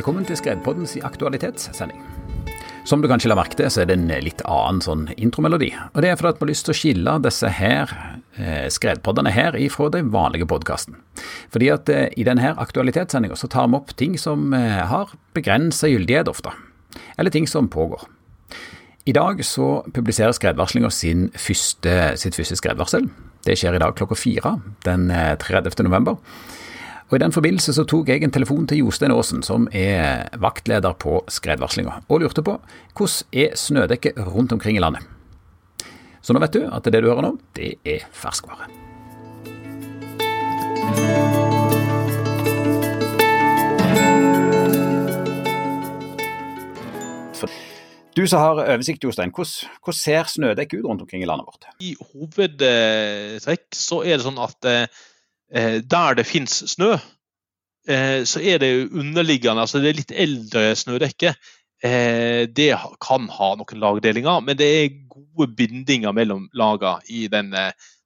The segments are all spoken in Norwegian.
Velkommen til Skredpoddens aktualitetssending. Som du kanskje la merke til, så er det en litt annen sånn intromelodi. Og det er fordi at vi har lyst til å skille disse her eh, skredpoddene her ifra den vanlige podkasten. Fordi at eh, i denne aktualitetssendinga så tar vi opp ting som eh, har begrensa gyldighet ofte. Eller ting som pågår. I dag så publiserer Skredvarslinga sitt første skredvarsel. Det skjer i dag klokka fire den 30. november. Og I den forbindelse så tok jeg en telefon til Jostein Aasen, som er vaktleder på skredvarslinga, og lurte på hvordan er snødekket rundt omkring i landet. Så nå vet du at det du hører nå, det er ferskvare. Du som har oversikt, Jostein, hvordan, hvordan ser snødekket ut rundt omkring i landet vårt? I hovedtrekk så er det sånn at eh, Eh, der det finnes snø, eh, så er det underliggende, altså det er litt eldre snødekke. Eh, det kan ha noen lagdelinger, men det er gode bindinger mellom lagene i den,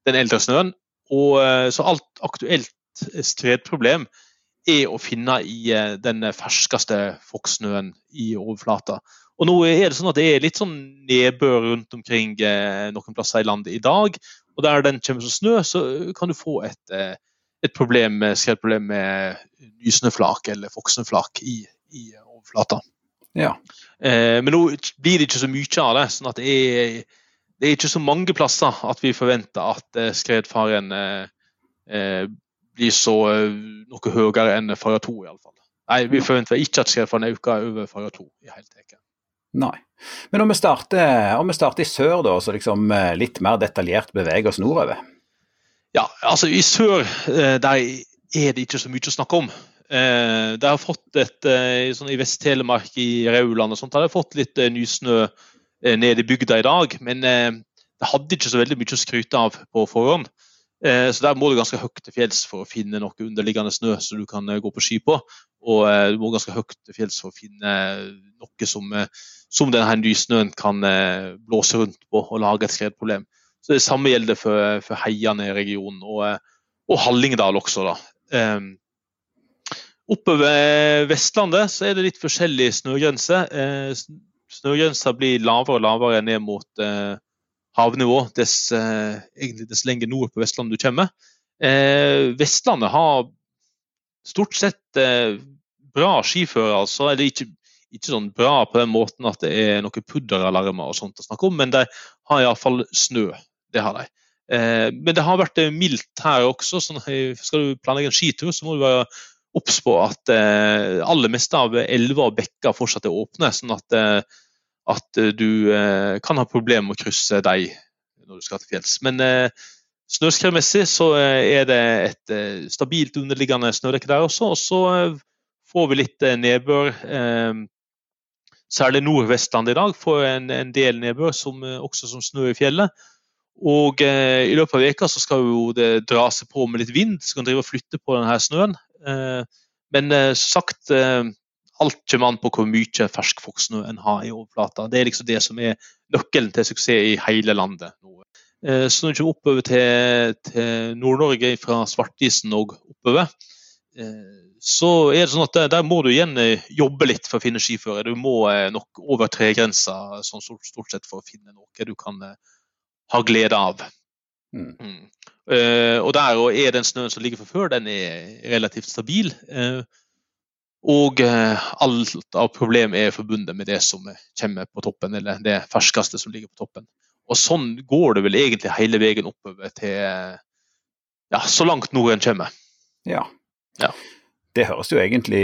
den eldre snøen. Og, så alt aktuelt skredproblem er å finne i den ferskeste fokksnøen i overflata. Og nå er det sånn at det er litt sånn nedbør rundt omkring noen plasser i landet i dag. Og der den kommer som snø, så kan du få et et problem, skredproblem med nysnøflak eller foksnøflak i, i overflata. Ja. Eh, men nå blir det ikke så mye av det. sånn at det er, det er ikke så mange plasser at vi forventer at eh, skredfaren eh, eh, blir så eh, noe høyere enn fare 2, iallfall. Nei, vi forventer ikke at skredfaren øker over fare 2 i hele tatt. Nei. Men om vi, starter, om vi starter i sør, da, så liksom litt mer detaljert beveger oss nordover? Ja, altså I sør eh, der er det ikke så mye å snakke om. Eh, har fått et, eh, sånn I Vest-Telemark, i Rauland og sånt, har de fått litt nysnø ned i bygda i dag. Men det hadde ikke så veldig mye å skryte av på forhånd. Så der må du ganske høyt til fjells for å finne noe underliggende snø som du kan gå på ski på. Og du må ganske høyt til fjells for å finne noe som, som denne nysnøen kan blåse rundt på og lage et skredproblem. Så Det samme gjelder for, for heiene i regionen, og, og Hallingdal også. da. Um, ved Vestlandet så er det litt forskjellig snøgrense. Uh, snøgrensa blir lavere og lavere ned mot uh, havnivå dess, uh, egentlig dess lenger nord på Vestlandet du kommer. Vestlandet har stort sett bra skiføre, altså. Eller ikke, ikke sånn bra på den måten at det er noen pudderalarmer og sånt å snakke om, men de har iallfall snø. Det har de. Eh, men det har vært eh, mildt her også. så Skal du planlegge en skitur, så må du være obs på at eh, aller meste av elver og bekker fortsatt er åpne. Sånn at, at du kan ha problemer med å krysse dem når du skal til fjells. Men snøskredmessig så er det et stabilt underliggende snødekke der også. Og så får vi litt nedbør. Særlig Nord-Vestlandet i dag får en, en del nedbør, som, også som snø i fjellet. Og eh, I løpet av veka så skal jo det dra seg på med litt vind, så kan drive og flytte på denne snøen. Eh, men eh, sagt, eh, alt kommer an på hvor mye fersk fuktsnø en har i overflata. Det er liksom det som er nøkkelen til suksess i hele landet. Eh, så når du kommer oppover til, til Nord-Norge fra Svartisen og oppover, eh, så er det sånn at der, der, må du igjen jobbe litt for å finne skiføre. Du må nok over tregrensa sånn stort, sett for å finne noe du kan har glede av. Mm. Mm. Uh, og der er den snøen som ligger fra før, den er relativt stabil. Uh, og uh, alt av problem er forbundet med det som kommer på toppen, eller det ferskeste som ligger på toppen. Og sånn går det vel egentlig hele veien oppover til ja, så langt nord en kommer. Ja. ja. Det høres jo egentlig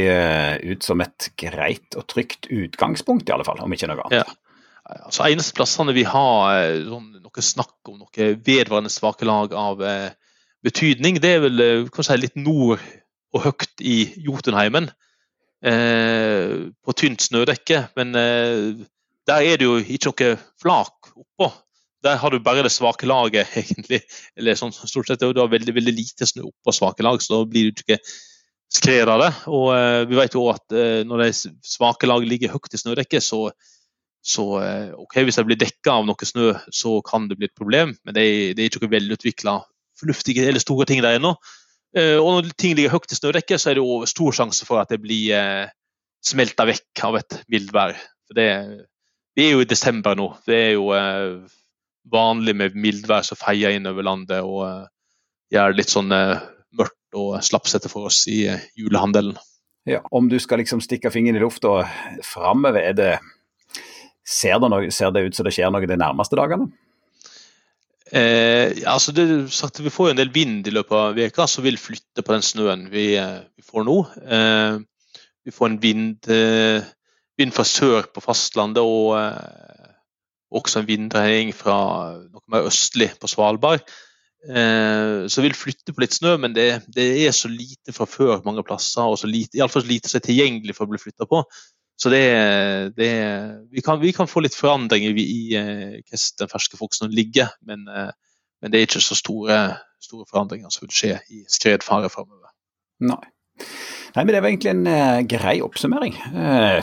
ut som et greit og trygt utgangspunkt, i alle fall, om ikke noe annet. Ja. Altså, eneste plassene vi har eh, sånn, noe snakk om noe vedvarende svake lag av eh, betydning, det er vel eh, si, litt nord og høyt i Jotunheimen. På tynt snødekke. Men der er det jo ikke noe flak oppå. Der har du bare det svake laget, egentlig. Eller sånn, stort sett, Du har veldig, veldig lite snø oppå svake lag, så da blir du ikke skred av det. Og eh, vi vet jo at når de svake lag ligger høyt i snødekket, så så eh, ok, hvis det blir dekka av noe snø, så kan det bli et problem, men det er, det er ikke noe velutvikla fornuftige eller store ting der ennå. Eh, og når ting ligger høyt i snødekket, så er det stor sjanse for at det blir, eh, smelta vekk av et mildvær. Det, vi er jo i desember nå. Det er jo vanlig med mildvær som feier inn over landet og gjør det litt sånn mørkt og slapsete for oss i eh, julehandelen. Ja, Om du skal liksom stikke fingeren i lufta framover, er det ser det, noe, ser det ut som det skjer noe de nærmeste dagene? Eh, altså det, sagt, vi får jo en del vind i løpet av veka som vil flytte på den snøen vi, eh, vi får nå. Eh, vi får en vind, eh, vind, fra sør på fastlandet og eh, også en vinddreining fra noe mer østlig på Svalbard. Eh, så vil flytte på litt snø, men det, det, er så lite fra før mange plasser. og så lite, Iallfall så lite som er tilgjengelig for å bli flytta på. Så det, det vi, kan, vi, kan, få litt forandringer i, i hvordan den ferske fuksen ligger, men, men, det er ikke så store, store forandringer som vil skje i skredfare framover. Nei. Nei, men Det var egentlig en uh, grei oppsummering.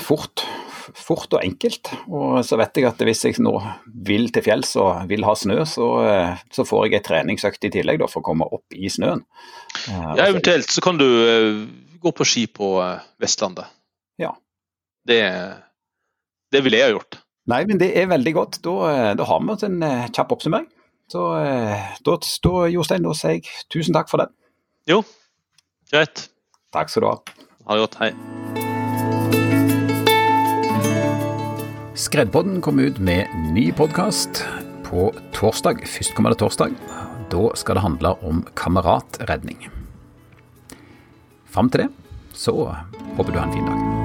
Fort, fort og enkelt. Og så vet jeg at hvis jeg nå vil til fjells og vil ha snø, så, så får jeg ei treningsøkt i tillegg da, for å komme opp i snøen. ja, Eventuelt så kan du gå på ski på Vestlandet. Det, det ville jeg ha gjort. Nei, men det er veldig godt. Da, da har vi oss en kjapp oppsummering. Så da, da, Jostein, da sier jeg tusen takk for den. Jo, greit. Takk skal du ha. Ha det godt. Hei. Skreddpodden kom ut med ny podkast på torsdag, førstkommende torsdag. Da skal det handle om kameratredning. Fram til det så håper du har en fin dag.